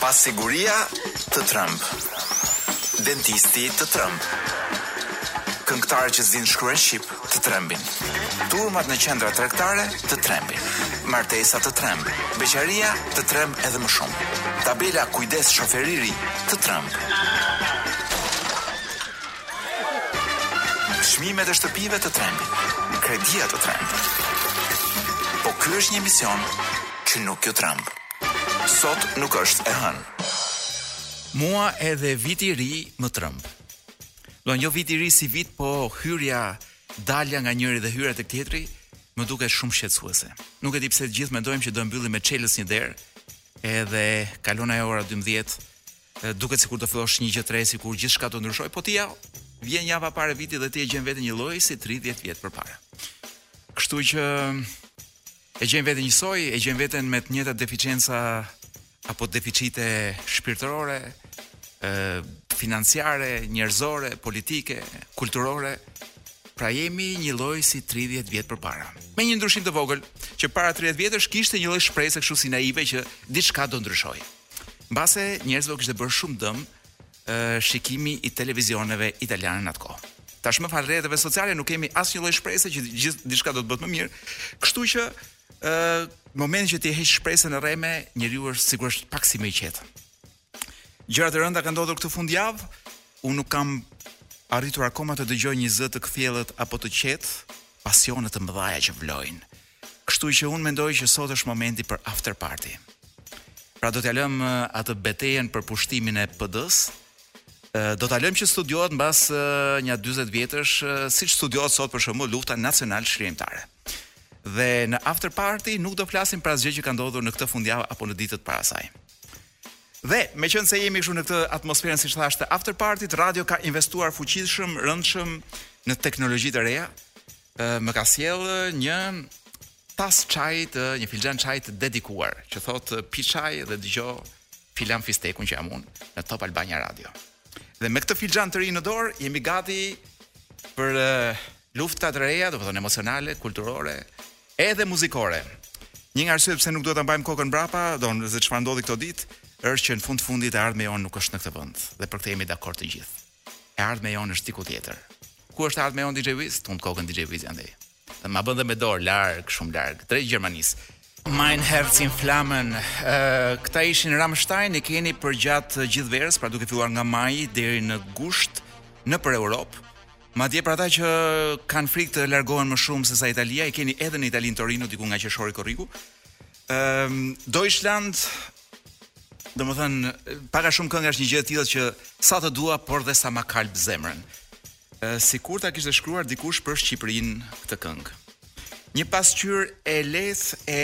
Pasiguria të tremb, dentisti të tremb, këngëtarët që s'dinë të shkruajnë shqip të trembin, turmat në qendrat tregtare të trembin, martesa të tremb, beqaria të tremb edhe më shumë, tabela kujdes shofer i ri të tremb. Çmimet e shtëpive të trembin, kredia të tremb. Po ky është një emision që nuk ju tremb. Sot nuk është e hënë. Mua edhe viti i ri më tremb. Domethënë jo viti i ri si vit, po hyrja, dalja nga njëri dhe hyrja tek tjetri më duket shumë shqetësuese. Nuk e di pse të gjithë mendojmë që do e mbyllim me çelës një derë, edhe kalon ajo ora 12 Duket sikur do fillosh një gjë të re, sikur gjithçka do ndryshojë, po ti, ja vjen java e parë e vitit dhe ti e gjen veten njëlloj si 30 vjet përpara. Kështu që e gjen veten njësoj, e gjen veten me të njëjta deficienca apo deficite shpirtërore, ë financiare, njerëzore, politike, kulturore, pra jemi njëlloj si 30 vjet përpara. Me një ndryshim të vogël, që para 30 vjetësh kishte një lloj shprese kështu si naive që diçka do ndryshojë. Mbase njerëzve u kishte bërë shumë dëm shikimi i televizioneve italiane në atë kohë. Tashmë falë rrjeteve sociale nuk kemi asnjë lloj shprese që diçka do të bëhet më mirë. Kështu që ë në momentin që ti heq shpresën e rreme, njeriu është sigurisht pak si më i qetë. Gjëra të rënda kanë ndodhur këtë fundjavë. Unë nuk kam arritur akoma të dëgjoj një zë të kthjellët apo të qetë, pasione të mëdhaja që vlojnë. Kështu që unë mendoj që sot është momenti për after party. Pra do ta lëmë atë betejën për pushtimin e PD-s, do ta lëmë që studiohet mbas nja 40 vjetësh, siç studiohet sot për shembull lufta nacionalçlirimtare. Dhe në after party nuk do flasim për asgjë që ka ndodhur në këtë fundjavë apo në ditët para saj. Dhe, meqenëse jemi kështu në këtë atmosferën siç thashë të after party-t, radio ka investuar fuqishëm, rëndshëm në teknologji të reja, më ka sjellë një tas çaj të një filxhan çaj të dedikuar, që thotë pi çaj dhe dëgjo Filan Fistekun që jam unë në Top Albania Radio. Dhe me këtë filxhan të ri në dorë jemi gati për uh, lufta të reja, domethënë emocionale, kulturore, edhe muzikore. Një nga arsyet pse nuk duhet ta mbajmë kokën mbrapa, domethënë se çfarë ndodhi këto ditë, është që në fund të fundit e ardhmja jonë nuk është në këtë vend dhe për këtë jemi dakord të gjithë. E ardhmja jonë është diku tjetër. Ku është e ardhmja jonë DJ Wiz? Tund kokën DJ Wiz andej. Dhe ma bën dhe me dorë larg, shumë larg, drejt Gjermanisë. Mein Herz in Flammen. Uh, këta ishin Rammstein, i keni përgjatë gjithë verës, pra duke filluar nga maji deri në gusht nëpër Europë. Madje për ata që kanë frikë të largohen më shumë sesa Italia, i keni edhe në Itali në Torino diku nga qershori korriku. Ehm, um, Deutschland Domethënë, pak a shumë kënga është një gjë e tillë që sa të dua, por dhe sa ma kalb zemrën. Sikur ta kishte shkruar dikush për Shqipërinë këtë këngë. Një pasqyrë e lehtë e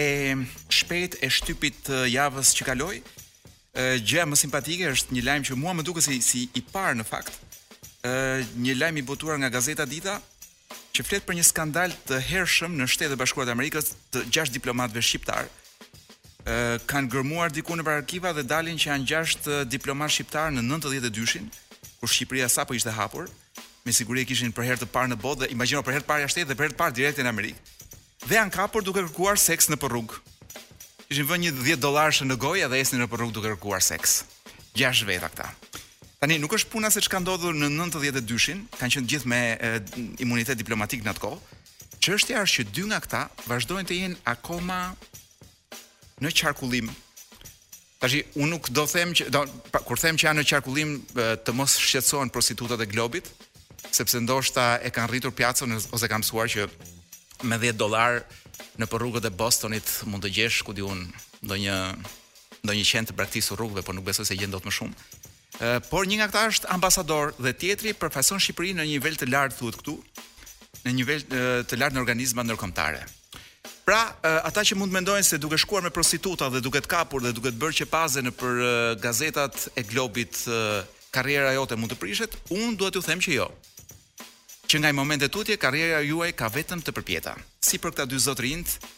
shpejt e shtypit të javës që kaloi. Gjëja më simpatike është një lajm që mua më duket si si i parë në fakt. Një lajm i botuar nga gazeta Dita, që flet për një skandal të hershëm në Shtetet e Bashkuara të Amerikës të gjashtë diplomatëve shqiptarë. Ë kanë gërmuar diku nëpër arkiva dhe dalin që janë gjashtë diplomatë shqiptarë në 92-shin, kur Shqipëria sapo ishte hapur, me siguri e kishin për herë të parë në botë dhe imagjino për herë të parë jashtë shtetit dhe për herë të parë direkt në Amerikë. Dhe janë kapur duke kërkuar seks nëpër rrugë. Kishin vënë një 10 dollarëshe në gojë dhe ecnin nëpër rrugë duke kërkuar seks. Gjashtë veta këta. Tani nuk është puna se ç'ka ndodhur në 92-shin, kanë qenë të gjithë me e, imunitet diplomatik në atë kohë. Çështja është që dy nga këta vazhdojnë të jenë akoma në qarkullim Tashi unë nuk dua të them që do pra, kur them që janë në qarkullim të mos shqetësohen prostitutat e globit, sepse ndoshta e kanë rritur pjacën ose kanë mësuar që me 10 dollar nëpër rrugët e Bostonit mund të gjesh ku di unë ndonjë ndonjë qen të braktisur rrugëve, por nuk besoj se gjen dot më shumë. Por një nga këta është ambasador dhe tjetri përfaqëson Shqipërinë në një nivel të lartë thuhet këtu, në një nivel të lartë në organizma ndërkombëtare. Pra, ata që mund të mendojnë se duke shkuar me prostituta dhe duke të kapur dhe duke të bërë qepaze nëpër gazetat e globit karriera jote mund të prishet, unë duhet t'ju them që jo. Që nga ai moment e tutje karriera juaj ka vetëm të përpjeta. Si për këta dy zotërinjtë,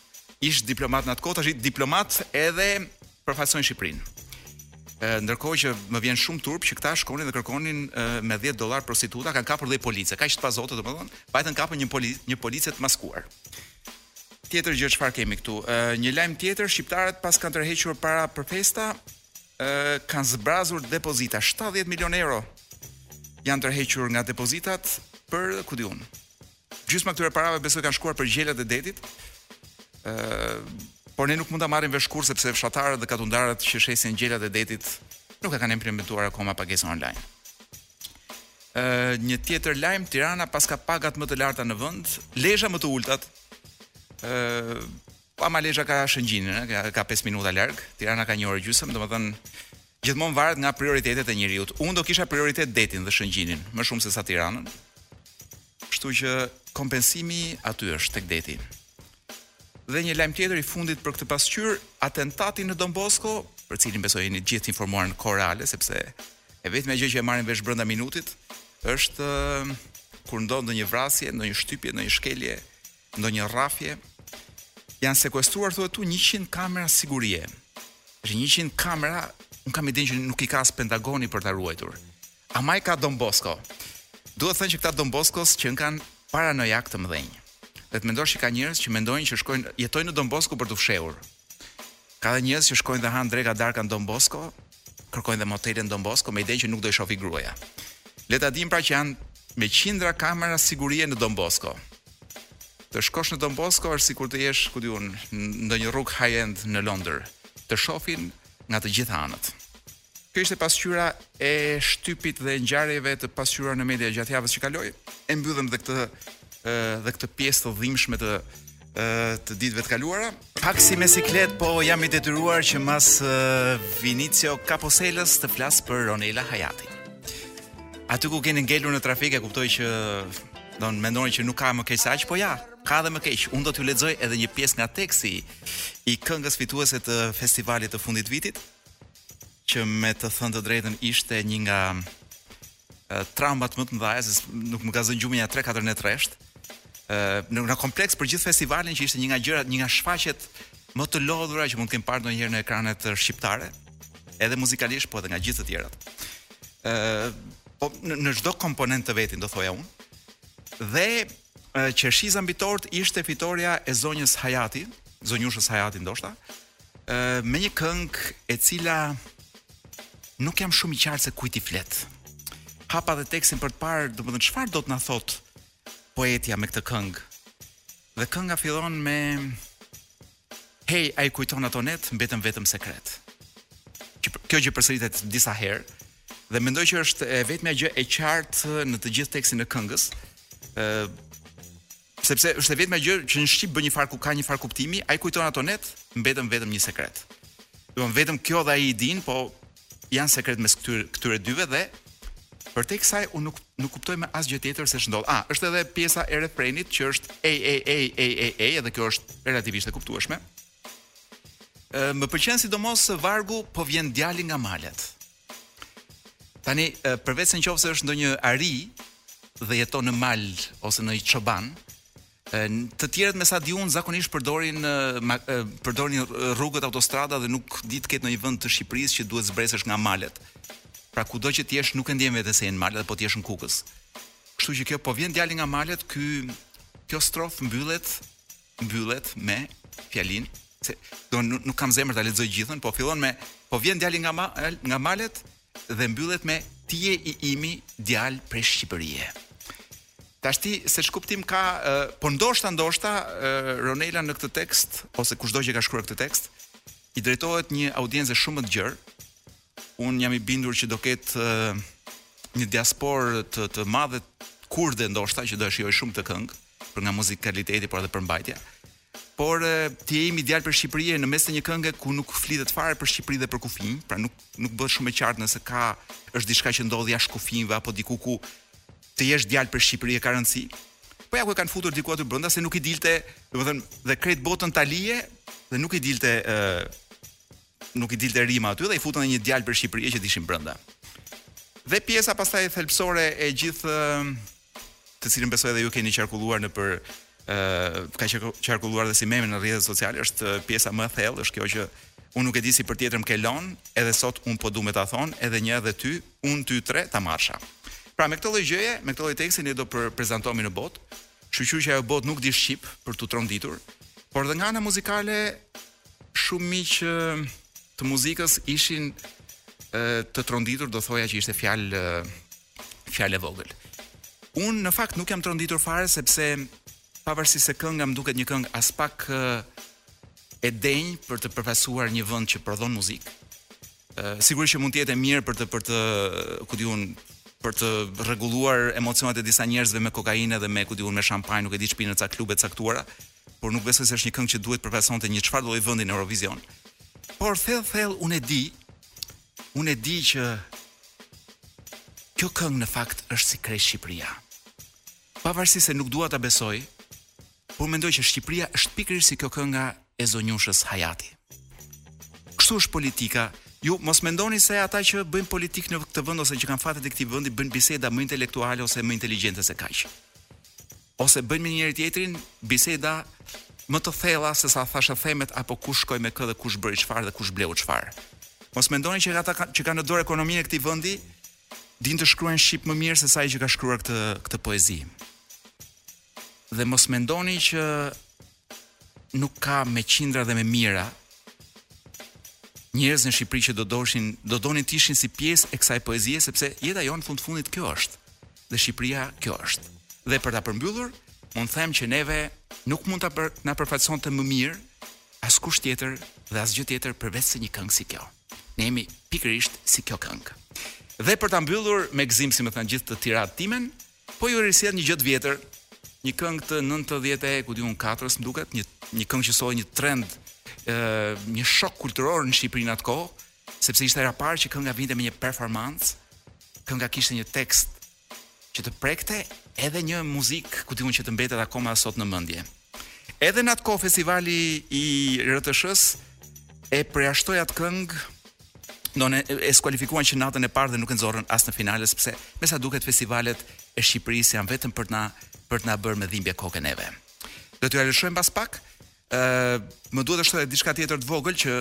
ish-diplomatë në atë kohë, tash diplomatë edhe përfaqësojnë Shqipërinë. Ë ndërkohë që më vjen shumë turp që këta shkonin dhe kërkonin e, me 10 dollar prostituta, kanë kapur dhe police. Kaq të pazotë domethënë, vajtën kapën një police, një police të maskuar. Tjetër gjë çfarë kemi këtu? Ë një lajm tjetër, shqiptarët paskan tërhequr para për festa, ë kanë zbrazur depozita 70 milionë euro. Janë tërhequr nga depozitat për ku di unë. Gjysma e këtyre parave besoj kanë shkuar për gjelat e detit. ë Por ne nuk mund ta marrim vesh kurrë sepse fshatarët dhe katundarët që shesin gjelat e detit nuk e kanë implementuar akoma pagesën online. ë Një tjetër lajm, Tirana paska pagat më të larta në vend, Lezha më të ultat. ë Ama Lezha ka Shëngjinin, ë, ka- ka 5 minuta larg, Tirana ka një orë e gjysmë, domethënë Gjithmonë varet nga prioritetet e njeriut. Unë do kisha prioritet detin dhe Shëngjinin, më shumë se sa Tiranën. Kështu që kompensimi aty është tek deti. Dhe një lajm tjetër i fundit për këtë pasqyrë, atentati në Don Bosco, për të cilin besoj jeni të gjithë informuar në kohë reale sepse e vetmja gjë që e marrin vesh brenda minutit është kur ndodh ndonjë vrasje, ndonjë shtypje, ndonjë shkelje ndonjë rrafje. Janë sekuestruar thotë këtu 100 kamera sigurie. Është 100 kamera, unë kam idenë që nuk i ka as Pentagoni për ta ruajtur. Ama i ka Don Bosco. Duhet thënë që këta të Don Boscos qenkan paranojakë të mëdhenj. Dhe të mendosh që ka njerëz që mendojnë që shkojnë jetojnë në Don Bosco për t'u fshehur. Ka dhe njerëz që shkojnë dhe hanë dreka darka në Don Bosco, kërkojnë dhe motele në Don Bosco me idenë që nuk do i shofi gruaja. Le ta dimë pra që janë me qindra kamera sigurie në Don Bosco. Të shkosh në Don Bosco është sikur të jesh, ku di unë, në ndonjë rrugë high-end në Londër. Të shofin nga të gjitha anët. Kjo ishte pasqyra e shtypit dhe ngjarjeve të pasqyruara në media gjatë javës që kaloi. E mbyllëm dhe këtë dhe këtë pjesë të dhimbshme të të ditëve të kaluara. Pak si me siklet, po jam i detyruar që mas Vinicio Kaposelës të flas për Ronela Hajatin. Aty ku keni ngelur në trafik e kuptoj që do mendoni që nuk ka më keq se aq, po ja, ka dhe më keq. Unë do t'ju lexoj edhe një pjesë nga teksti i këngës fituese të festivalit të fundvitit, që me të thënë të drejtën ishte një nga traumat më të mëdha, se nuk më ka zënë gjumi ja 3-4 net rresht. Ë në në kompleks për gjithë festivalin që ishte një nga gjërat, një nga shfaqjet më të lodhura që mund të kem parë ndonjëherë në ekranet shqiptare, edhe muzikalisht po edhe nga gjithë të tjerat. Ë po në çdo komponent të vetin do thoja unë. Dhe qershiza mbi tortë ishte fitorja e zonjës Hajati, zonjushës Hajati ndoshta, Ë me një këngë e cila nuk jam shumë i qartë se kujt i flet. Hapa dhe tekstin për të parë, domethënë çfarë do të na thotë poetja me këtë këngë. Dhe kënga fillon me Hej, ai kujton ato net, mbetën vetëm sekret. Kjo gjë përsëritet disa herë dhe mendoj që është e vetmja gjë e qartë në të gjithë tekstin e këngës. Ë Sepse është e vetmja gjë që në shqip bën një farë ka një farë kuptimi, ai kujton ato net, mbetën vetëm një sekret. Domethënë vetëm kjo dhe ai i dinë, po janë sekret mes këtyre këtyre dyve dhe përtej kësaj unë nuk nuk kuptoj më asgjë tjetër se ç'ndodh. Ah, është edhe pjesa e refrenit që është a a a a a a edhe kjo është relativisht e kuptueshme. Ë më pëlqen sidomos vargu po vjen djali nga malet. Tani, përveç se në qoftë se është ndonjë ari dhe jeton në mal ose ndonjë çoban, të tjerët me sa di unë zakonisht përdorin përdorin rrugët autostrada dhe nuk di të ketë ndonjë vend të Shqipërisë që duhet zbresësh nga malet. Pra kudo që të jesh nuk e ndjen veten se je në mal, po të jesh në Kukës. Kështu që kjo po vjen djali nga malet, ky kjo strofë mbyllet mbyllet me fjalinë se do nuk, nuk kam zemër ta lexoj të gjithën, po fillon me po vjen djali nga ma, nga malet dhe mbyllet me ti je i imi djalë prej Shqipërie. Tashti se ç'kuptim ka, uh, po ndoshta ndoshta uh, Ronela në këtë tekst ose kushdo që ka shkruar këtë tekst i drejtohet një audience shumë më të gjerë, Unë jam i bindur që do ketë një diasporë të të madhe kurde ndoshta që do e shijojë shumë këtë këngë për nga muzikaliteti por edhe përmbajtja. Por ti je i imi djalë prej Shqipërie në mes të një kënge ku nuk flitet fare për Shqipëri dhe për kufij, pra nuk nuk bëhet shumë e qartë nëse ka është diçka që ndodh jashtë kufijve apo diku ku të jesh djalë prej Shqipërie ka rëndësi. Po ja ku e kanë futur diku aty brenda se nuk i dilte, domethënë dhe krejt botën ta lije dhe nuk i dilte ë nuk i dilte rima aty dhe i futën një djalë prej Shqipërie që të ishin brenda. Dhe pjesa pastaj thelbësore e gjithë të cilën besoj edhe ju keni qarkulluar nëpër ë ka qarkulluar dhe si meme në rrjetet sociale është pjesa më e thellë është kjo që unë nuk e di si për tjetër më ke lon', edhe sot unë po du me ta thon, edhe një edhe dy, unë ty tre ta marrsha. Pra me këtë lloj gjëje, me këtë lloj teksti ne do për prezantohemi në botë. Kështu që ajo botë nuk di shqip për t'u tronditur, por dhe nga ana muzikale Shumë miq të muzikës ishin të tronditur, do thoja që ishte fjalë fjalë e vogël. Unë në fakt nuk jam tronditur fare sepse pavarësisht se kënga më duket një këngë aspak e denjë për të përfaqësuar një vend që prodhon muzikë. Sigurisht që mund të jetë e mirë për të për të, ku di unë, për të rregulluar emocionet e disa njerëzve me kokainë dhe me ku di unë me shampanjë, nuk e di ç'pinë në ca klube të caktuara. por nuk besoj se është një këngë që duhet përfaqësonte një çfarëdo lloj vendi në Eurovizion. Por thellë thellë unë e di, unë e di që kjo këngë në fakt është si krejt Shqipëria. Pavarësisht se nuk dua ta besoj, por mendoj që Shqipëria është pikërisht si kjo kënga e zonjushës Hajati. Kështu është politika. Ju mos mendoni se ata që bëjnë politikë në këtë vend ose që kanë fatet e këtij vendi bëjnë biseda më intelektuale ose më inteligjente se kaq. ose bëjnë me njëri-tjetrin biseda më të thella sesa thashethemet apo kush shkoi me kë dhe kush bëri çfarë dhe kush bleu çfarë. Mos mendoni që ata që kanë në dorë ekonominë e këtij vendi dinë të shkruajnë shqip më mirë sesa ai që ka shkruar këtë këtë poezi. Dhe mos mendoni që nuk ka me qindra dhe me mijëra njerëz në Shqipëri që do doshin, do donin të ishin si pjesë e kësaj poezie sepse jeta jonë fund fundit kjo është. Dhe Shqipëria kjo është. Dhe për ta përmbyllur, mund të them që neve nuk mund ta për, na përfaqësonte më mirë askush tjetër dhe asgjë tjetër përveç se një këngë si kjo. Ne jemi pikërisht si kjo këngë. Dhe për ta mbyllur me gëzim, si me thënë gjithë tiradën time, Po ju risjell një gjë të vjetër, një këngë të 90 e ku di un katrës, më duket, një një këngë që solli një trend, ë një shok kulturor në Shqipëri në atë kohë, sepse ishte hera e parë që kënga vinte me një performancë, kënga kishte një tekst që të prekte edhe një muzikë ku diun që të mbetet akoma sot në mendje. Edhe në atë kohë festivali i RTSH-së e përjashtoi atë këngë do në e skualifikuan që natën e parë dhe nuk e nxorrën as në finale sepse me sa duket festivalet e Shqipërisë janë vetëm për të na për të na bërë me dhimbje koke neve. Do t'jua lëshojmë pas pak. ë uh, Më duhet të shtoj diçka tjetër të vogël që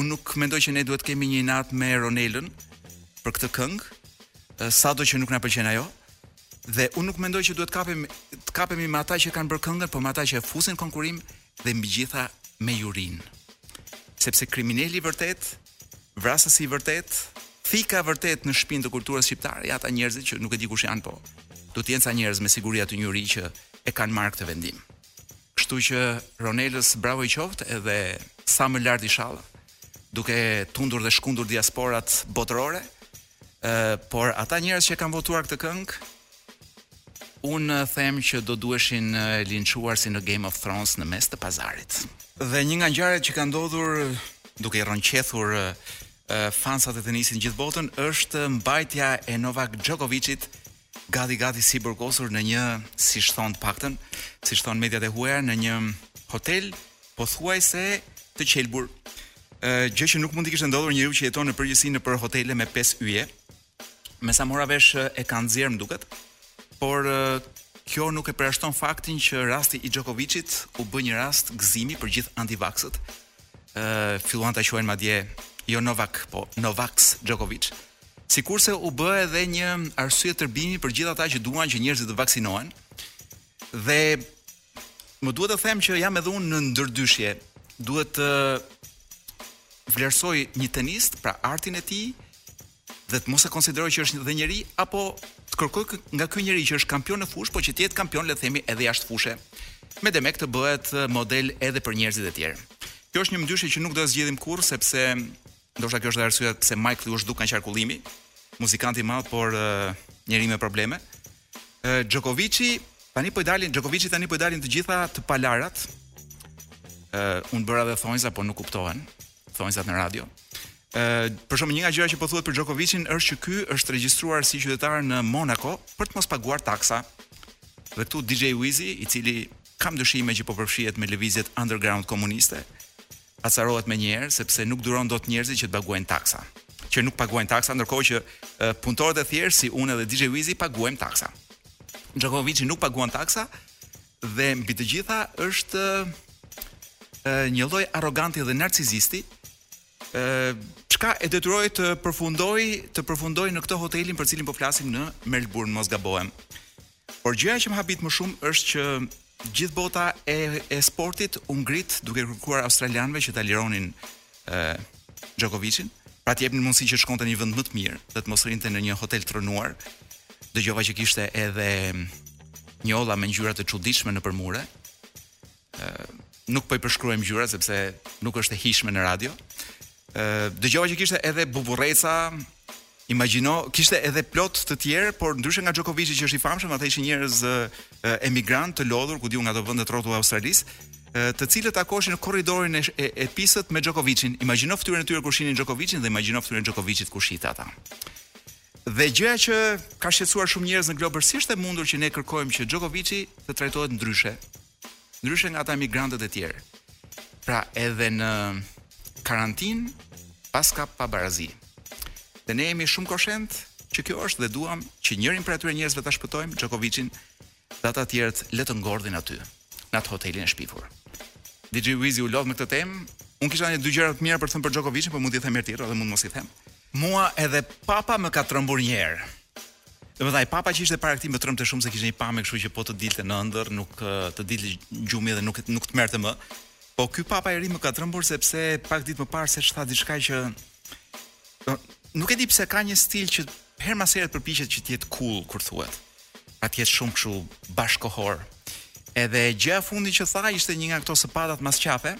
unë nuk mendoj që ne duhet të kemi inat me Ronelën për këtë këngë, uh, sado që nuk na pëlqen ajo. Dhe unë nuk mendoj që duhet kapim të kapemi me ata që kanë bërë këngën, por me ata që e fusin në konkurrim, dhe mbi të gjitha me jurinë. Sepse krimineli i vërtetë, vrasësi i vërtetë, thika e vërtetë në shpinë të kulturës shqiptare janë ata njerëzit që nuk e di kush janë, po do të jenë ca njerëz me siguri aty në juri që e kanë marrë këtë vendim. Kështu që Ronelës bravo i qoftë edhe sa më lart inshallah, duke tundur dhe shkundur diasporat botërore, Ëh, por ata njerëz që e kanë votuar këtë këngë, unë them që do duheshin linçuar si në Game of Thrones në mes të pazarit. Dhe një nga ngjarjet që ka ndodhur duke i rrëqethur fansat e tenisit në gjithë botën është mbajtja e Novak Djokovicit gati gati si burgosur në një, siç thonë të paktën, siç thonë mediat e huaja në një hotel pothuajse të qelbur. Ë gjë që nuk mund t'i kishte ndodhur një njeriu që jeton në përgjithësi nëpër hotele me 5 yje. Me sa mora vesh e kanë nxjerrë më duket. Por kjo nuk e përjashton faktin që rasti i Djokovicit u bë një rast gëzimi për gjithë antivaksët. Ë filluan ta quajnë madje jo Novak, po Novax Djokovic. Sikurse u bë edhe një arsye tërbimi për gjithë ata që duan që njerëzit të vaksinohen. Dhe më duhet të them që jam edhe unë në mëdyshje. Duhet të vlerësoj një tenist, pra artin e tij, dhe të mos e konsideroj që është dhe njeri apo të kërkoj nga ky njeri që është kampion në fushë, po që të jetë kampion le të themi edhe jashtë fushe. Medemek të bëhet model edhe për njerëzit e tjerë. Kjo është një mëdyshje që nuk do e zgjidhim kurrë sepse Ndoshta kjo është dhe arsyeja pse Miki u zhduk nga qarkullimi, muzikant i madh, por njeri me probleme. Djokovici tani po i dalin Djokovici tani po i dalin të gjitha të palarat. Uh, unë bëra dhe thonjza, por nuk kuptohen thonjzat në radio. Uh, për shembull një nga gjërat që po thuhet për Djokovicin është që ky është regjistruar si qytetar në Monaco për të mos paguar taksa. Dhe këtu DJ Wizi, i cili kam dyshime që po përfshihet me lëvizjet underground komuniste, acarohet menjëherë sepse nuk duron dot njerëzit që të paguajnë taksa, që nuk paguajnë taksa, ndërkohë që punëtorët e thjeshtë si unë dhe DJ Wizi paguajmë taksa. Djokovici nuk paguan taksa dhe mbi të gjitha është një lloj arroganti dhe narcizisti, ë çka e detyroi të përfundojë të përfundojë në këtë hotelin për cilin po flasim në Melbourne, mos gabohem. Por gjëja që më habit më shumë është që gjithë bota e e sportit u ngrit duke kërkuar australianëve që ta lironin ë Djokovicin, pra të jepnin mundësi që të shkonte në një vend më të mirë, dhe të mos rrinte në një hotel të rrënuar. Dëgjova që kishte edhe njolla me ngjyra të çuditshme nëpër mure. nuk po i përshkruaj ngjyrat sepse nuk është e hijshme në radio. Ë dëgjova që kishte edhe buburreca, imagjino, kishte edhe plot të tjerë, por ndryshe nga Djokovici që është i famshëm, ata ishin njerëz emigrantë të lodhur ku di unë nga ato vendet rrotull Australisë, të cilët takoheshin në korridorin e, e, e pistës me Djokovicin. Imagjino fytyrën e tyre kur shihnin Djokovicin dhe imagjino fytyrën e Djokovicit kur shihte ata. Dhe gjëja që ka shqetësuar shumë njerëz në glob si është e mundur që ne kërkojmë që Djokovici të trajtohet ndryshe Ndryshe nga ata emigrantët e tjerë. Pra edhe në karantinë paska pabarazi. Dhe ne jemi shumë koshient që kjo është dhe duam që njërin prej atyre njerëzve ta shpëtojmë Djokovicin dhe ata të tjerët le të ngordhin aty në atë hotelin e shpifur. DJ Wizi u lodh me këtë temë. Unë kisha nja dy gjëra të mira për të thënë për Djokovicin, por mund t'i them herë tjetër dhe mund të mos i them. Mua edhe papa më ka trembur një herë. Domethënë ai papa që ishte para këtij më trembte shumë se kishte një pamje kështu që po të dilte në ëndërr, nuk të dilte gjumi dhe nuk nuk të merrte më. Po ky papa i ri më ka trembur sepse pak ditë më parë seç tha diçka që nuk e di pse ka një stil që herë mas here përpiqet që të jetë cool kur thuhet. Pra të jetë shumë kështu bashkohor. Edhe gjëja e fundit që tha ishte një nga këto sëpatat mas qafe,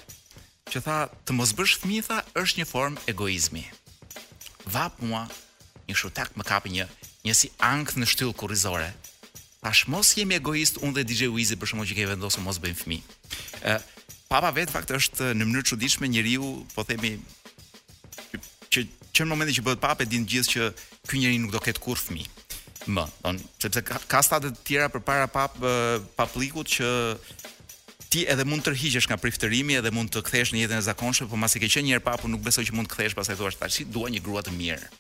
që tha të mos bësh fëmijë tha është një formë egoizmi. Vap mua, një kështu tak më kapi një një si ankth në shtyllën kurrizore. Thashë mos jemi egoistë unë dhe DJ Wizi për shembull që kemi vendosur mos bëjmë fëmijë. Ë Papa vetë në fakt është në mënyrë të çuditshme njeriu, po themi që që në momentin që bëhet papë e dinë të gjithë që ky njeri nuk do ketë kurrë fëmijë më, don, sepse ka, ka stade të tjera përpara pap papllëkut që ti edhe mund të tërhiqesh nga priftërimi edhe mund të kthehesh në jetën e zakonshme, por masi ke qenë një herë papë nuk besoj që mund të kthehesh pastaj thua tash dua një grua të mirë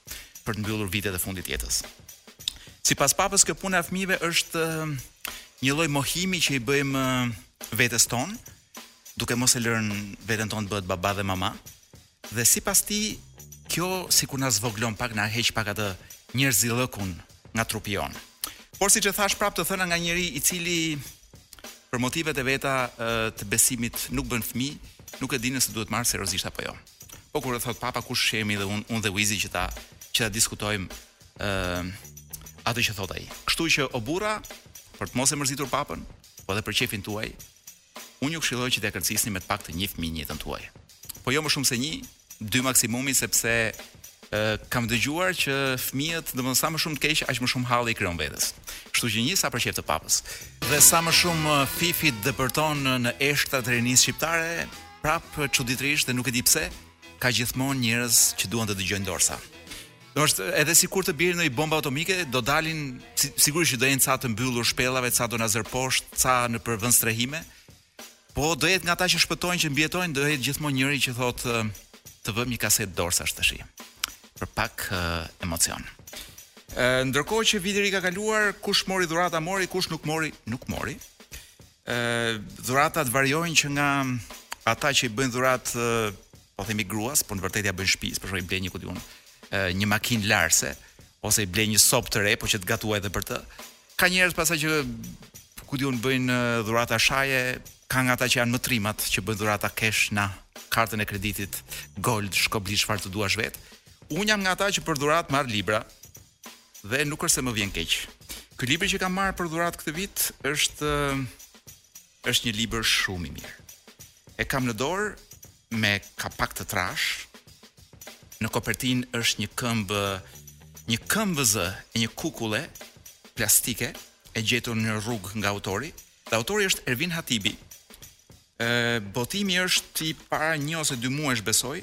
për të mbyllur vitet e fundit të jetës. Sipas papës kjo puna e fëmijëve është një lloj mohimi që i bëjmë vetes tonë, duke mos e lënë veten tonë të bëhet baba dhe mama, Dhe sipas tij, kjo sikur na zvogëlon pak, na heq pak atë njerëzillëkun nga trupi jonë. Por siç e thashë prapë të thëna nga njeri i cili për motivet e veta të besimit nuk bën fëmijë, nuk e di nëse duhet marrë seriozisht apo jo. Po kur e thotë papa kush jemi dhe unë unë dhe Wizi që ta që ta diskutojmë ë uh, atë që thotë ai. Kështu që o burra, për të mos e mërzitur papën, po edhe për qejfin tuaj, Unë ju këshilloj që t'ia kërcisni me të paktën një fëmijë në jetën tuaj. Po jo më shumë se një, dy maksimumi sepse ë kam dëgjuar që fëmijët, domethënë sa më shumë të kesh, aq më shumë halle i krijon vetes. Kështu që një sa për qejf të papës. Dhe sa më shumë Fifi depërton në eshtrat e rinisë shqiptare, prapë çuditërisht dhe nuk e di pse, ka gjithmonë njerëz që duan të dëgjojnë Doors-a. Domethënë edhe sikur të bjerë ndonjë bombë atomike, do dalin sigurisht që do jenë ca të mbyllur shpellave, ca te Nazëri poshtë, ca nëpër vendstrehime. Po do jetë nga ata që shpëtojnë, që mbijetojnë, do jetë gjithmonë njëri që thotë të vëmë një kasetë Doors-ash tashi. Për pak uh, emocion. Ë ndërkohë që viti i ri ka kaluar, kush mori dhurata mori, kush nuk mori, nuk mori. dhuratat variojnë që nga ata që i bëjnë dhuratë po themi gruas, por në të vërtetë ia bëjnë shtëpisë, për shembull i blen një ku di unë, një makinë larëse ose i blen një sobë të re, po që të gatuajë edhe për të. Ka njerëz pastaj që ku di unë bëjnë dhurata shaje, ka nga ata që janë më trimat që bëjnë dhurata cash, na kartën e kreditit, gold, shko bli çfarë të duash vetë. Unë jam nga ata që për dhuratë marr libra, Dhe nuk është se më vjen keq. Ky libër që kam marrë për dhuratë këtë vit është është një libër shumë i mirë. E kam në dorë me kapak të trashë. Në kopertinë është një këmbë një këmbëzë e një kukulle plastike e gjetur në rrugë nga autori. Dhe autori është Ervin Hatibi, Botimi është i para një ose dy muajsh besoj.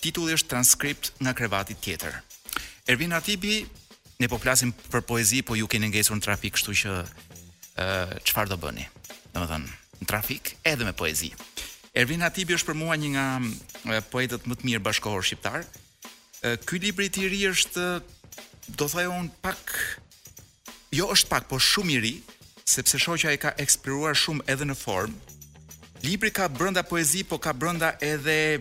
Titulli është transkript nga krevati tjetër. Ervin Hatibi, ne po flasim për poezi, po ju keni ngecur në trafik, kështu që çfarë do bëni? Domethënë, në trafik edhe me poezi. Ervin Hatibi është për mua një nga poetët më të mirë bashkëkohorë shqiptarë. Ky libri i tij i ri është do thoja unë pak Jo është pak, po shumë i ri, sepse shoh që ai ka eksploruar shumë edhe në formë. Libri ka brenda poezi, po ka brenda edhe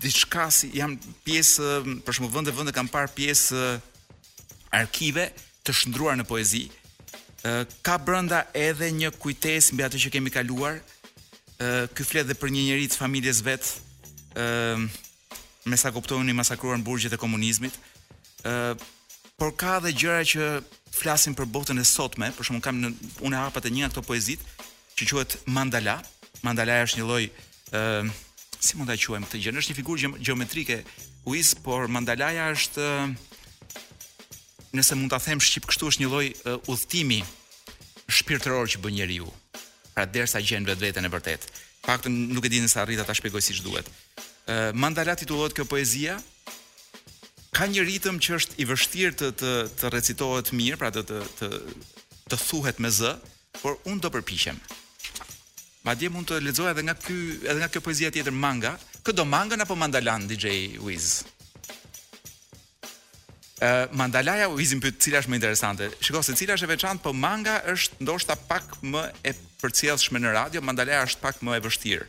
diçka si jam pjesë, për shembull vende vende kam parë pjesë arkive të shndërruar në poezi. Ë ka brenda edhe një kujtesë mbi atë që kemi kaluar. Ë ky flet dhe për një njeri të familjes vet. Ë me sa kuptoj unë i masakruar në burgjet e komunizmit. ë por ka edhe gjëra që flasin për botën e sotme, për shembull kam unë e hapa te një nga këto poezitë që quhet Mandala. Mandala është një lloj ë si mund ta quajmë këtë gjë? Është një figurë gje- gjeometrike Wiz, por mandalaja është ë, nëse mund ta them shqip kështu është një lloj ë, udhëtimi shpirtëror që bën njeriu. Pra derisa gjen vetveten e vërtetë. Paktën nuk e di nëse arrita ta shpjegoj siç duhet. Mandala titullohet kjo poezia. Ka një ritëm që është i vështirë të të të recitohet mirë, pra të të të, të thuhet me zë, por unë do përpiqem. Madje mund të lexoja edhe nga ky edhe nga kjo poezia tjetër manga, kë do, mangën apo mandalan DJ Wiz. Ë mandalaja Wiz më pyet cila është më interesante. Shiko secila është e veçantë, po manga është ndoshta pak më e përcjellshme në radio, mandalaja është pak më e vështirë.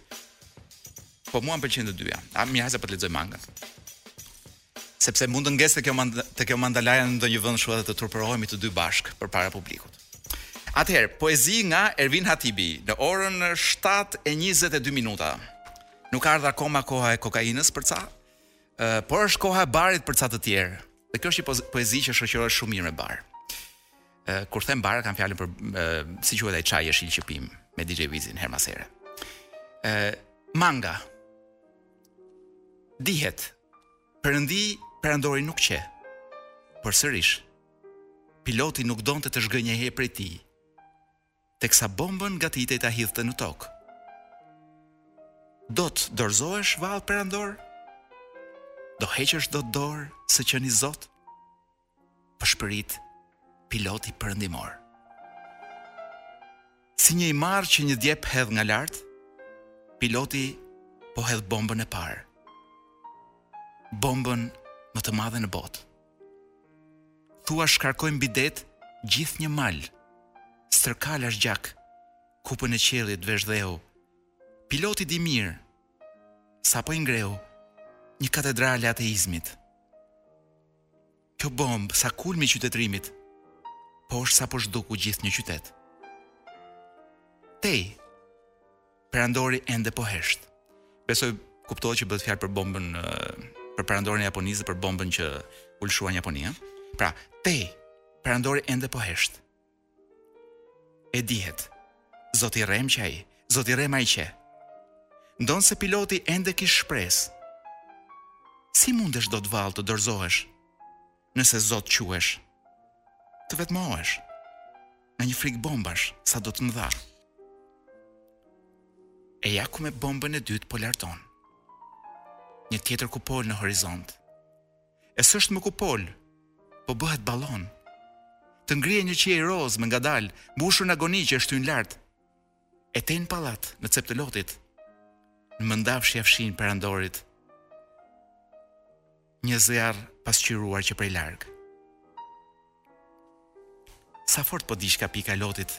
Po mua më pëlqejnë të dyja. A mirë hajde po të lexoj manga. Sepse mund të ngec te kjo mand te kjo mandalaja në ndonjë vend kështu edhe të turpërohemi të dy bashkë përpara publikut. Atëherë, poezi nga Ervin Hatibi në orën 7:22 minuta. Nuk ka ardhur akoma koha e kokainës për ca? Ëh, por është koha e barit për ca të tjerë. Dhe kjo është një poezi që shoqërohet shumë mirë me bar. Ëh, kur them bar kam fjalën për si quhet ai çaj jeshil që pim me DJ Wizin herë mas here. Ëh, manga. Dihet. Perëndi perandori nuk qe. Por sërish. Piloti nuk donte të zhgënjehej prej tij. teksa bombën gatitej ta hidhte në tokë. Do të dorëzohesh vallë perandor? Do heqësh dot dorë se qeni Zot? Pëshpërit piloti perëndimor. Si një i marrë që një djep hedh nga lart, piloti po hedh bombën e parë. Bombën më të madhe në botë. Thua shkarkoi mbi det gjithë një mal. Stërkala është gjak, kupën e qiellit vesh dheu. Piloti di mirë, sapo i ngreu një katedrale ateizmit. Kjo bombë sa kulmi i qytetërimit, po është sapo zhduku gjithë një qytet. Tej, Perandori ende po hesht. Besoj kuptohet që bëhet fjalë për bombën për perandorin japonez dhe për bombën që u lëshua në Japoni, ëh. Pra, tej, perandori ende po hesht. E dihet. Zoti rrem që ai, zoti rrem ai që. Ndonëse piloti ende kish shpresë. Si mundesh dot vallë të dorzohesh? Nëse zot quhesh, të vetmohesh, me një frikë bombash, sado të mëdha. E ja ku me bombën e dytë po larton. Një tjetër kupolë në horizont. E s'është më kupolë, po bëhet balon. Të ngrihet në qiej rozë me ngadalë, mbushur në agoni që e shtyn lart. E tej në pallat, në cep të lotit, në mëndafsh ia fshin perandorit, një zjarr pasqyruar që prej larg. Sa fort po djegka pika lotit,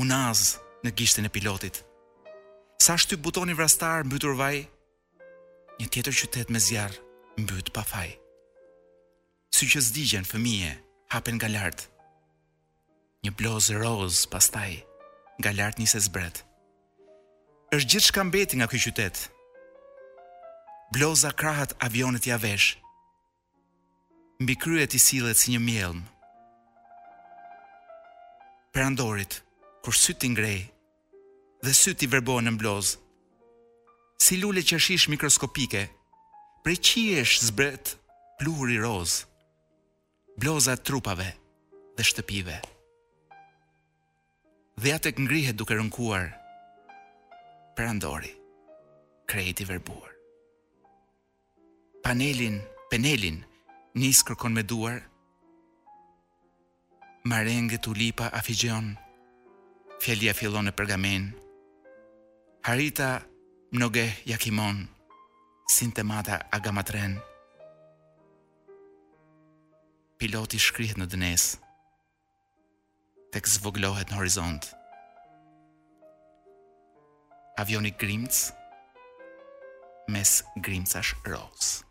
unazë në gishtin e pilotit. Sa shtyp butoni vrastar, mbytur vaj, një tjetër qytet me zjarr mbyt pa faj. Si që zgdhihen fëmije, hapen nga lart. Një blozë rozë pastaj nga lart nis e zbret. Është gjithçka mbeti nga ky qytet. Bloza krahët avionit ia vesh. Mbi kryet i sillet si një mjellmë. Perandorit, kur sytë t'i ngrejë dhe sytë t'i verbohen nën blozë, si lule qershish mikroskopike, prej qiesh zbret pluhuri rozë. Bloza e trupave dhe shtëpive. Dhe ja tek ngrihet duke rënkuar perandori, krejt i verbuar. Panelin, penelin nis kërkon me duar, marenge tulipa afigjeon, fjalia fillon në pergamen, harita mnogeh jakimon, sintemata agamatren, Piloti shkrihet në dënesë Tek zvogëlohet në horizont Avioni grimcë Mes grimcash rozë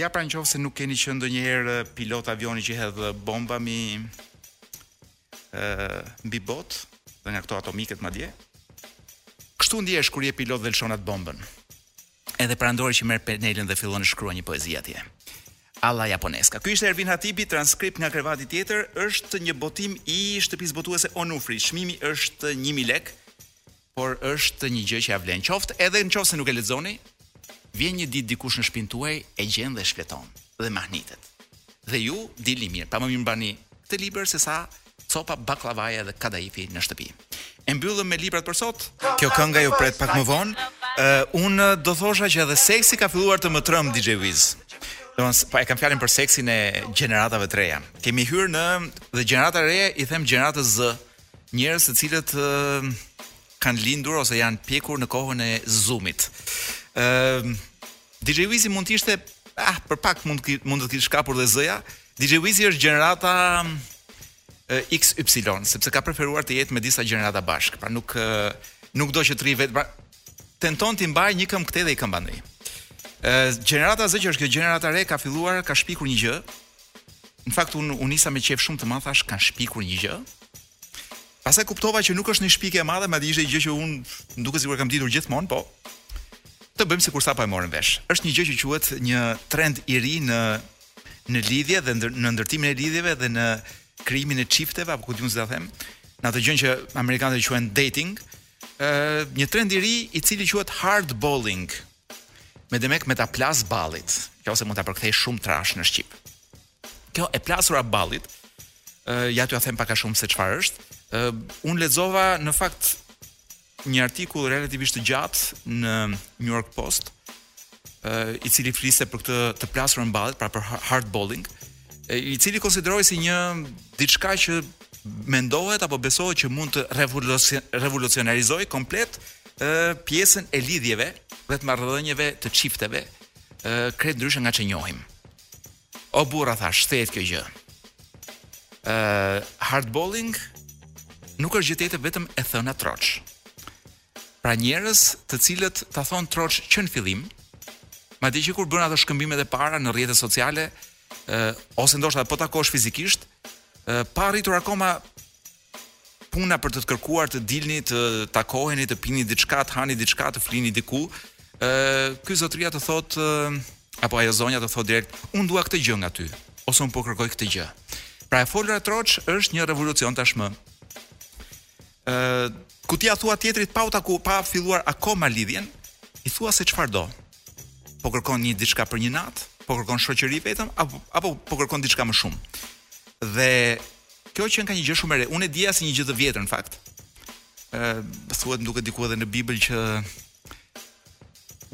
Ja pra në qoftë se nuk keni qenë ndonjëherë pilot avioni që hedh bomba mi mbi botë dhe nga këto atomiket madje Kështu ndihesh kur je pilot dhe lëshon atë bombën Edhe perandori që merr penelën dhe fillon e shkruan një poezi atje. Alla Japoneska. Ky ishte Ervin Hatibi, transkript nga krevati tjetër, është një botim i shtëpisë botuese Onufri. Çmimi është 1000 lek, por është një gjë që ia vlen. Qoftë edhe në qoftë se nuk e lexoni, vjen një ditë dikush në shpinë tuaj e gjen dhe shfleton dhe mahnitet. Dhe ju dilni mirë, pa më mirë mbani këtë libër se sa copa bakllavaje dhe kadaifi në shtëpi. E mbyllëm me librat për sot. Kjo kënga ju pret pak më vonë. Uh, unë do thosha që edhe seksi ka filluar të më trëmb DJ Wiz. Domthon, po e kam fjalën për seksin e gjeneratave të reja. Kemi hyrë në dhe gjenerata e re i them gjeneratës Z, njerëz të cilët uh, kanë lindur ose janë pjekur në kohën e Zoomit. Ëm uh, DJ Wizi mund të ishte ah për pak mund të mund të kish kapur dhe Z-ja. DJ Wizi është gjenerata XY, sepse ka preferuar të jetë me disa gjenerata bashkë, pra nuk nuk do që të rri vetë, pra tenton të mbajë një këmbë këtej dhe një këmbë andej. Ë gjenerata Z që është kjo gjenerata re ka filluar, ka shpikur një gjë. Në fakt un e nisa me qejf shumë të madh thash kanë shpikur një gjë. Pastaj kuptova që nuk është një shpikje e madhe, madje ishte një gjë që unë më duket sikur e kam ditur gjithmonë, po të bëjmë sikur sapo e morëm vesh. Është një gjë që quhet një trend i ri në në lidhje dhe ndër, në ndërtimin e lidhjeve dhe në krijimin e çifteve apo ku di un si ta them, në atë gjë që amerikanët e quajnë dating, ë një trend i ri i cili quhet hardballing. Me demek me ta plas ballit, që ose mund ta përkthej shumë trash në shqip. Kjo e plasura ballit, uh, ja t'ju a them pak a shumë se çfarë është, uh, unë lexova në fakt një artikull relativisht të gjatë në New York Post, uh, i cili fliste për këtë të plasurën ballit, pra për hardballing, i cili konsiderohej si një diçka që mendohet apo besohet që mund të revolucionarizojë komplet uh, pjesën e lidhjeve dhe të marrëdhënieve të çifteve, uh, krejt ndryshe nga ç'e njohim. O burra thash, ç'është kjo gjë. Ë uh, hardballing nuk është gjë tjetër vetëm e thëna troç. Pra njerëz të cilët ta thon troç që në fillim, madje që kur bën ato shkëmbimet e para në rrjetet sociale, ë uh, ose ndoshta po takosh fizikisht, ë uh, pa arritur akoma puna për të të kërkuar të dilni të takoheni të pini diçka të hani diçka të flini diku ë ky zotria të thot apo ajo zonja të thot direkt un dua këtë gjë nga ty ose un po kërkoj këtë gjë pra e folura troç është një revolucion tashmë ë ku ti ja thua tjetrit pa u taku pa filluar akoma lidhjen i thua se çfarë do po kërkon një diçka për një natë po kërkon shoqëri vetëm apo apo po kërkon diçka më shumë dhe Kjo qenka një gjë shumë e re. Unë e dija si një gjë të vjetër në fakt. Ë, thuhet më duket diku edhe në Bibël që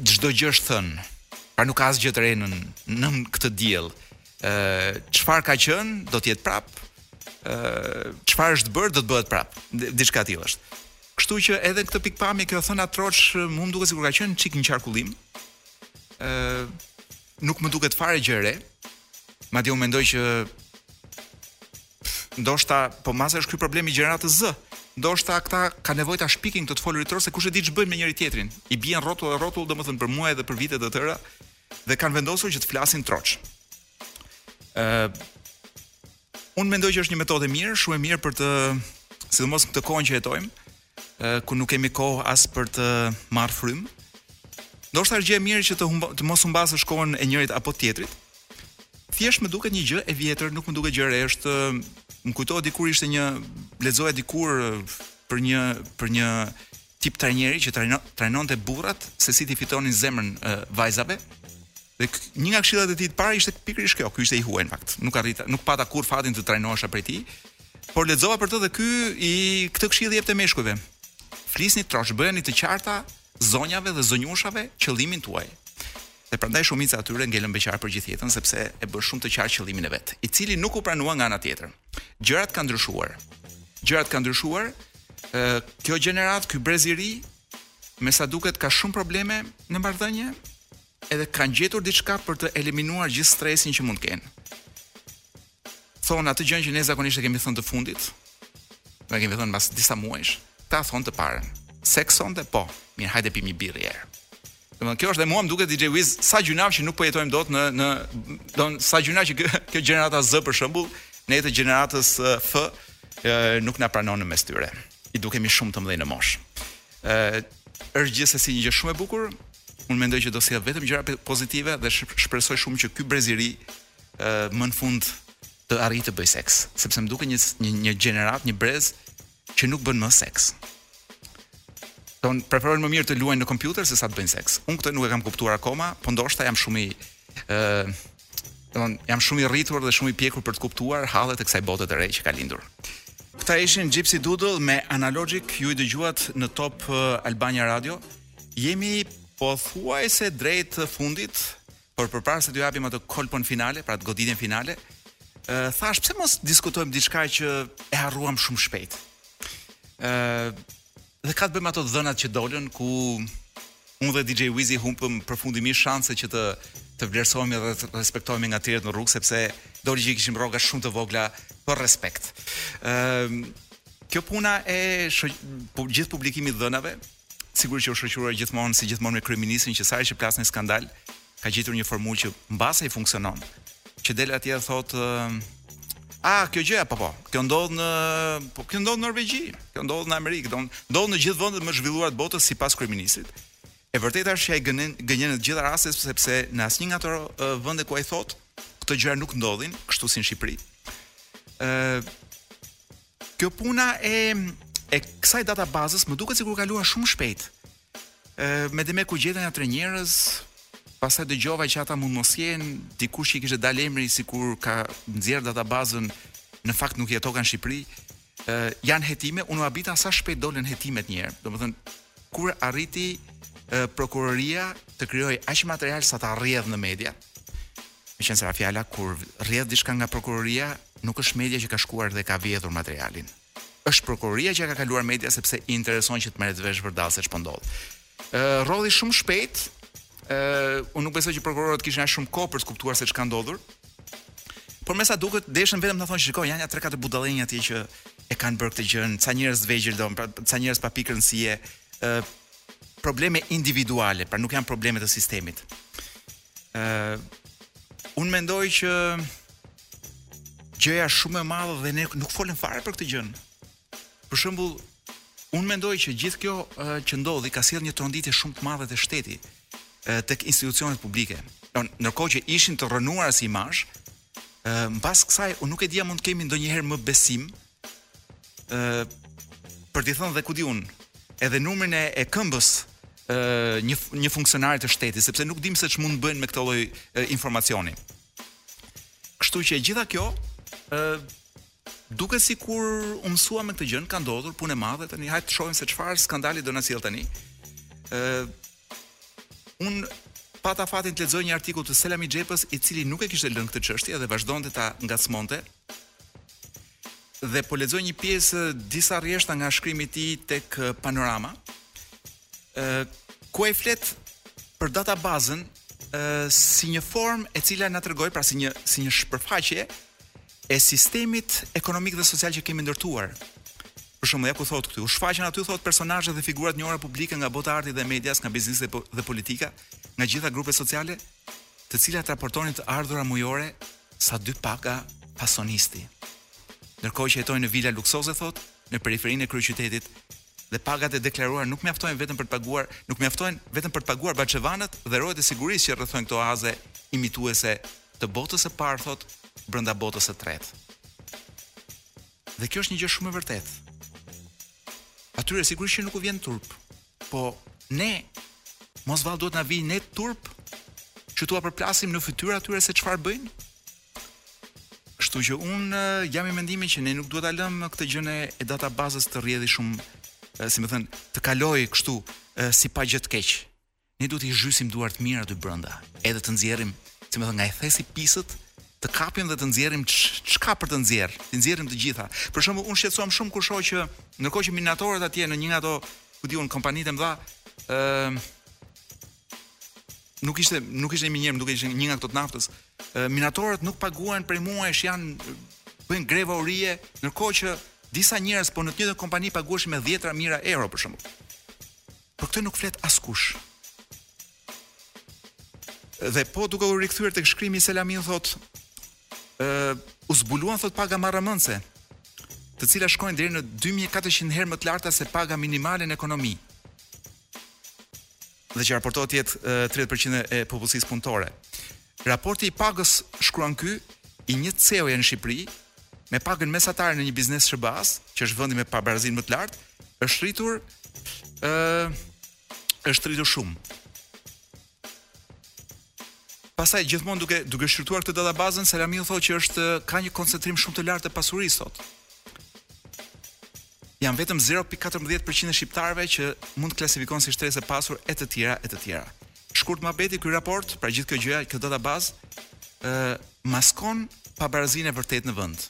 çdo gjë është thënë. Pra nuk ka asgjë të re nën këtë diell. Ë, çfarë ka qenë, do të jetë prap. Ë, çfarë është bërë, do të bëhet prap. Diçka tillë është. Kështu që edhe në këtë pikëpamje kjo thëna troç, mu më duket sikur ka qenë çik në qarkullim. Ë, nuk më duket fare gjë e re. Madje unë mendoj që ndoshta po mase është ky problem i gjeneratës Z. Ndoshta këta ka nevojë ta shpikin këtë të folurit troç se kush e di ç'bëjnë me njëri tjetrin. I bien rrotull e rrotull domethënë për muaj dhe për vite të tëra dhe kanë vendosur që të flasin troç. Ë Unë mendoj që është një metodë e mirë, shumë e mirë për të sidomos në këtë kohë që jetojmë, ku nuk kemi kohë as për të marrë frym. Ndoshta është gjë e mirë që të humba, të mos humbasësh kohën e njërit apo tjetrit. Thjesht më duket një gjë e vjetër, nuk më duket gjë e re është më kujtoa dikur ishte një lexoja dikur për një për një tip trajneri që trajno, trajnonte burrat se si t'i fitonin zemrën e vajzave. Dhe një nga këshillat e tij të para ishte pikërisht kjo, ky ishte i huaj në fakt. Nuk arrita, nuk pata kurrë fatin të trajnohesha prej tij. Por lexova për të dhe ky i këtë këshillë i jepte meshkujve. Flisni troç, bëjini të qarta zonjave dhe zonjushave qëllimin tuaj. Dhe prandaj shumica e tyre ngelën beqar për gjithë jetën sepse e bënë shumë të qartë qëllimin e vet, i cili nuk u pranua nga ana tjetër. Gjërat kanë ndryshuar. Gjërat kanë ndryshuar. Ë kjo gjeneratë, ky brez i ri, me sa duket ka shumë probleme në marrëdhënie, edhe kanë gjetur diçka për të eliminuar gjithë stresin që mund të kenë. Thonë atë gjënë që ne zakonisht e kemi thënë të fundit, e kemi thënë pas disa muajsh, ta thonë të parën. Seks sonte po, mirë hajde pim një birrë njëherë. Domethënë kjo është dhe mua më duket DJ Wiz sa gjynav që nuk po jetojmë dot në në don sa gjynav që kjo gjenerata Z për shembull, ne të gjeneratës F nuk na pranon në mes tyre. I dukemi shumë të mëdhenj në moshë. Ë është gjithsesi një gjë shumë e bukur. Unë mendoj që do sjellë vetëm gjëra pozitive dhe shpresoj shumë që ky brez i ri ë më në fund të arrijë të bëjë seks, sepse më duket një një një gjeneratë, një brez që nuk bën më seks. Don preferojnë më mirë të luajnë në kompjuter sesa të bëjnë seks. Unë këtë nuk e kam kuptuar akoma, po ndoshta jam shumë i ë Domthon, jam shumë i rritur dhe shumë i pjekur për të kuptuar hallet e kësaj bote të re që ka lindur. Këta ishin Gypsy Doodle me Analogic, ju i dëgjuat në Top eh, Albania Radio. Jemi pothuajse drejt fundit, por përpara se t'ju japim atë kolpon finale, pra të goditjen finale, eh, thashë pse mos diskutojmë diçka që e harruam shumë shpejt. Ë eh, Dhe ka të bëjë me ato dhënat që dolën ku unë dhe DJ Wizi humbëm përfundimisht shanset që të të vlerësohemi dhe të respektohemi nga të tjerët në rrugë sepse doli që i kishim rrogat shumë të vogla për respekt. Ëm kjo puna e shoq, po gjithë publikimit të dhënave sigurisht që u shoqërua gjithmonë si gjithmonë me kryeministrin që sa herë që plas një skandal ka gjetur një formulë që mbase i funksionon. Që del atje e thotë A, kjo gjëja, po po, kjo ndodh në, po kjo ndodh në Norvegji, kjo ndodh në Amerikë, ndodh në gjithë vendet më të zhvilluara të botës sipas kryeministrit. E vërteta është që ai gënjen gënjen në të gjitha rastet sepse në asnjë nga ato vende ku ai thotë, këto gjëra nuk ndodhin, kështu si në Shqipëri. Ë Kjo puna e e kësaj databazës më duket sikur kaloi shumë shpejt. me demek u gjetën tre njerëz, pastaj dëgjova që ata mund mos jenë, dikush që i kishte dalë emri sikur ka nxjerr databazën, në fakt nuk jetoka në Shqipëri. Ë janë hetime, unë u habita sa shpejt dolën hetimet një herë. Domethënë kur arriti e, prokuroria të krijojë aq material sa ta rrjedh në media. Meqenëse fjala kur rrjedh diçka nga prokuroria, nuk është media që ka shkuar dhe ka vjedhur materialin. Është prokuroria që ia ka kaluar medias sepse i intereson që të merret vesh vërdallë se ç'po ndodh. Ë rrodhi shumë shpejt. Ë unë nuk besoj që prokurorët kishin aq shumë kohë për të kuptuar se ç'ka ndodhur. Por me sa duket deshën vetëm të thonë shiko janë ja 3-4 budallenj atje që e kanë bërë këtë gjë, ca njerëz të vegjël don, pra ca njerëz pa pikë rëndësie, ë probleme individuale, pra nuk janë probleme të sistemit. Ë Unë mendoj që gjëja shumë e madhe dhe ne nuk folëm fare për këtë gjënë. Për shembull, unë mendoj që gjithë kjo që ndodhi ka sjellë një tronditje shumë të madhe te shteti tek institucionet publike. Ndërkohë që ishin të rrënuara si imazh, mbas kësaj unë nuk e di a mund të kemi ndonjëherë më besim ë për t'i dhënë dhe ku di un, edhe numrin e, e këmbës ë një një funksionari të shtetit, sepse nuk dimë se ç'mund të bëjnë me këtë lloj informacioni. Kështu që e gjitha kjo ë duket sikur u mësuam me këtë gjën, ka ndodhur punë e madhe tani, hajt të shohim se çfarë skandali do na sjell tani. ë Un pata fatin të lexoj një artikull të Selami Xhepës, i cili nuk e kishte lënë këtë çështje dhe vazhdonte ta ngacmonte. Dhe po lexoj një pjesë disa rreshta nga shkrimi i tij tek Panorama, ë ku ai flet për databazën ë si një formë e cila na tregoi pra si një si një shpërfaqje e sistemit ekonomik dhe social që kemi ndërtuar. Për shembull, ja ku thotë këtu, u shfaqën aty thotë personazhe dhe figura të njohura publike nga bota e artit dhe medias, nga biznesi po-, dhe politika, nga gjitha grupet sociale, të cilat raportonin të ardhura mujore sa dy paga fasonisti. Ndërkohë që jetojnë në vila luksoze thotë, në periferinë e kryeqytetit, dhe pagat e deklaruara nuk mjaftojnë vetëm për të paguar nuk mjaftojnë vetëm për të paguar baçevanët dhe rojet e sigurisë që rrethojnë këto oaze imituese të botës së parë thot brenda botës së tretë. Dhe kjo është një gjë shumë e vërtetë. Atyre sigurisht që nuk u vjen turp, po ne mos vallë duhet të na vijë ne turp që t'ua përplasim në fytyrë atyre se çfarë bëjnë? Kështu që un jam i mendimit që ne nuk duhet ta lëmë këtë gjën e databazës të rrjedhë shumë, si më thën, të kalojë kështu si pa gjë të keq. Ne duhet t'i zhysim duart mirë aty brenda, edhe të nxjerrim, si më thën, nga e thesi pisët, të kapim dhe të nxjerrim ç'ka për të nxjerr, të nxjerrim të gjitha. Për shembull, un shqetësohem shumë kur shoh që ndërkohë që minatorët atje në një nga ato, ku di un kompanitë e mëdha, ë nuk ishte nuk ishte një minierë, nuk ishte një nga këto të naftës. Minatorët nuk paguhen prej muajsh, janë, bëjnë greva urie, ndërkohë që disa njerëz po në të njëjtën kompani paguheshin me dhjetëra mijëra euro për shembull. Për këtë nuk flet askush. Dhe po duke u rikthyer tek shkrimi i Selamit thot ë uh, u zbuluan thot paga marramendëse, të cilat shkojnë deri në 2400 herë më të larta se paga minimale në ekonomi. dhe që raportohet të jetë 30% e popullsisë punëtore. Raporti i pagës shkruan ky i një CEO-je në Shqipëri me pagën mesatare në një biznes SHBA-s, që është vendi me pabarazinë më të lartë, është rritur ë është rritur shumë. Pastaj gjithmonë duke duke shqyrtuar këtë databazën, Selamiu thotë që është ka një koncentrim shumë të lartë të pasurisë sot. Janë vetëm 0.14% e shqiptarëve që mund të klasifikohen si shtresë e pasur e të tjera e të tjera. Shkurt muhabeti ky raport, pra gjithë kjo gjëja, kjo databazë ë maskon pabarazinë e vërtetë në vend.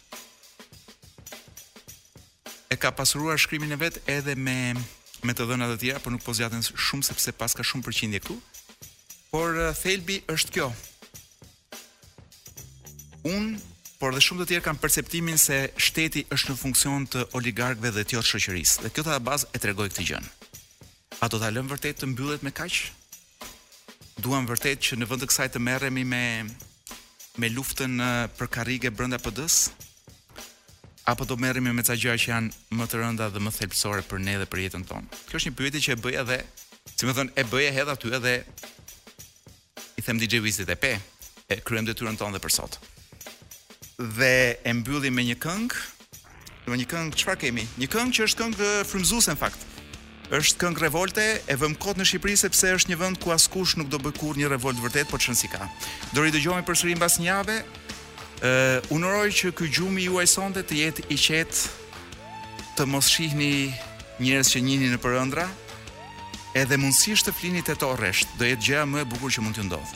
E ka pasuruar shkrimin e vet edhe me me të dhëna të tjera, por nuk po zgjatem shumë sepse paska shumë përqindje këtu. Por eh, thelbi është kjo. Un, por edhe shumë të tjerë kanë perceptimin se shteti është në funksion të oligarkëve dhe të jo shoqërisë. Dhe kjo databazë e tregoi këtë gjë. A do ta lëmë vërtet të mbyllet me kaq? Duam vërtet që në vend të kësaj të merremi me me luftën për karrige brenda PD-së? Apo do merremi me ca gjëra që janë më të rënda dhe më thelbësore për ne dhe për jetën tonë? Kjo është një pyetje që e bëj edhe, si më thënë, e hedh aty edhe i them DJ Wizit epo, e kryem detyrën tonë dhe për sot. dhe e mbyllim me një këngë. Do një këngë çfarë kemi? Një këngë që është këngë frymëzuese në fakt. Është këngë revolte, e vëmë kot në Shqipëri sepse është një vend ku askush nuk do bëj kurrë një revolt vërtet, por ç'rëndësi ka. Do ridëgjohemi përsëri mbas një jave. Ë, uh, uroj që ky gjumi juaj sonte të jetë i qetë të mos shihni njerëz që njihni nëpër ëndrra, edhe mundësisht të flini tetë orë rresht, do jetë gjëja më e bukur që mund t'ju ndodhë.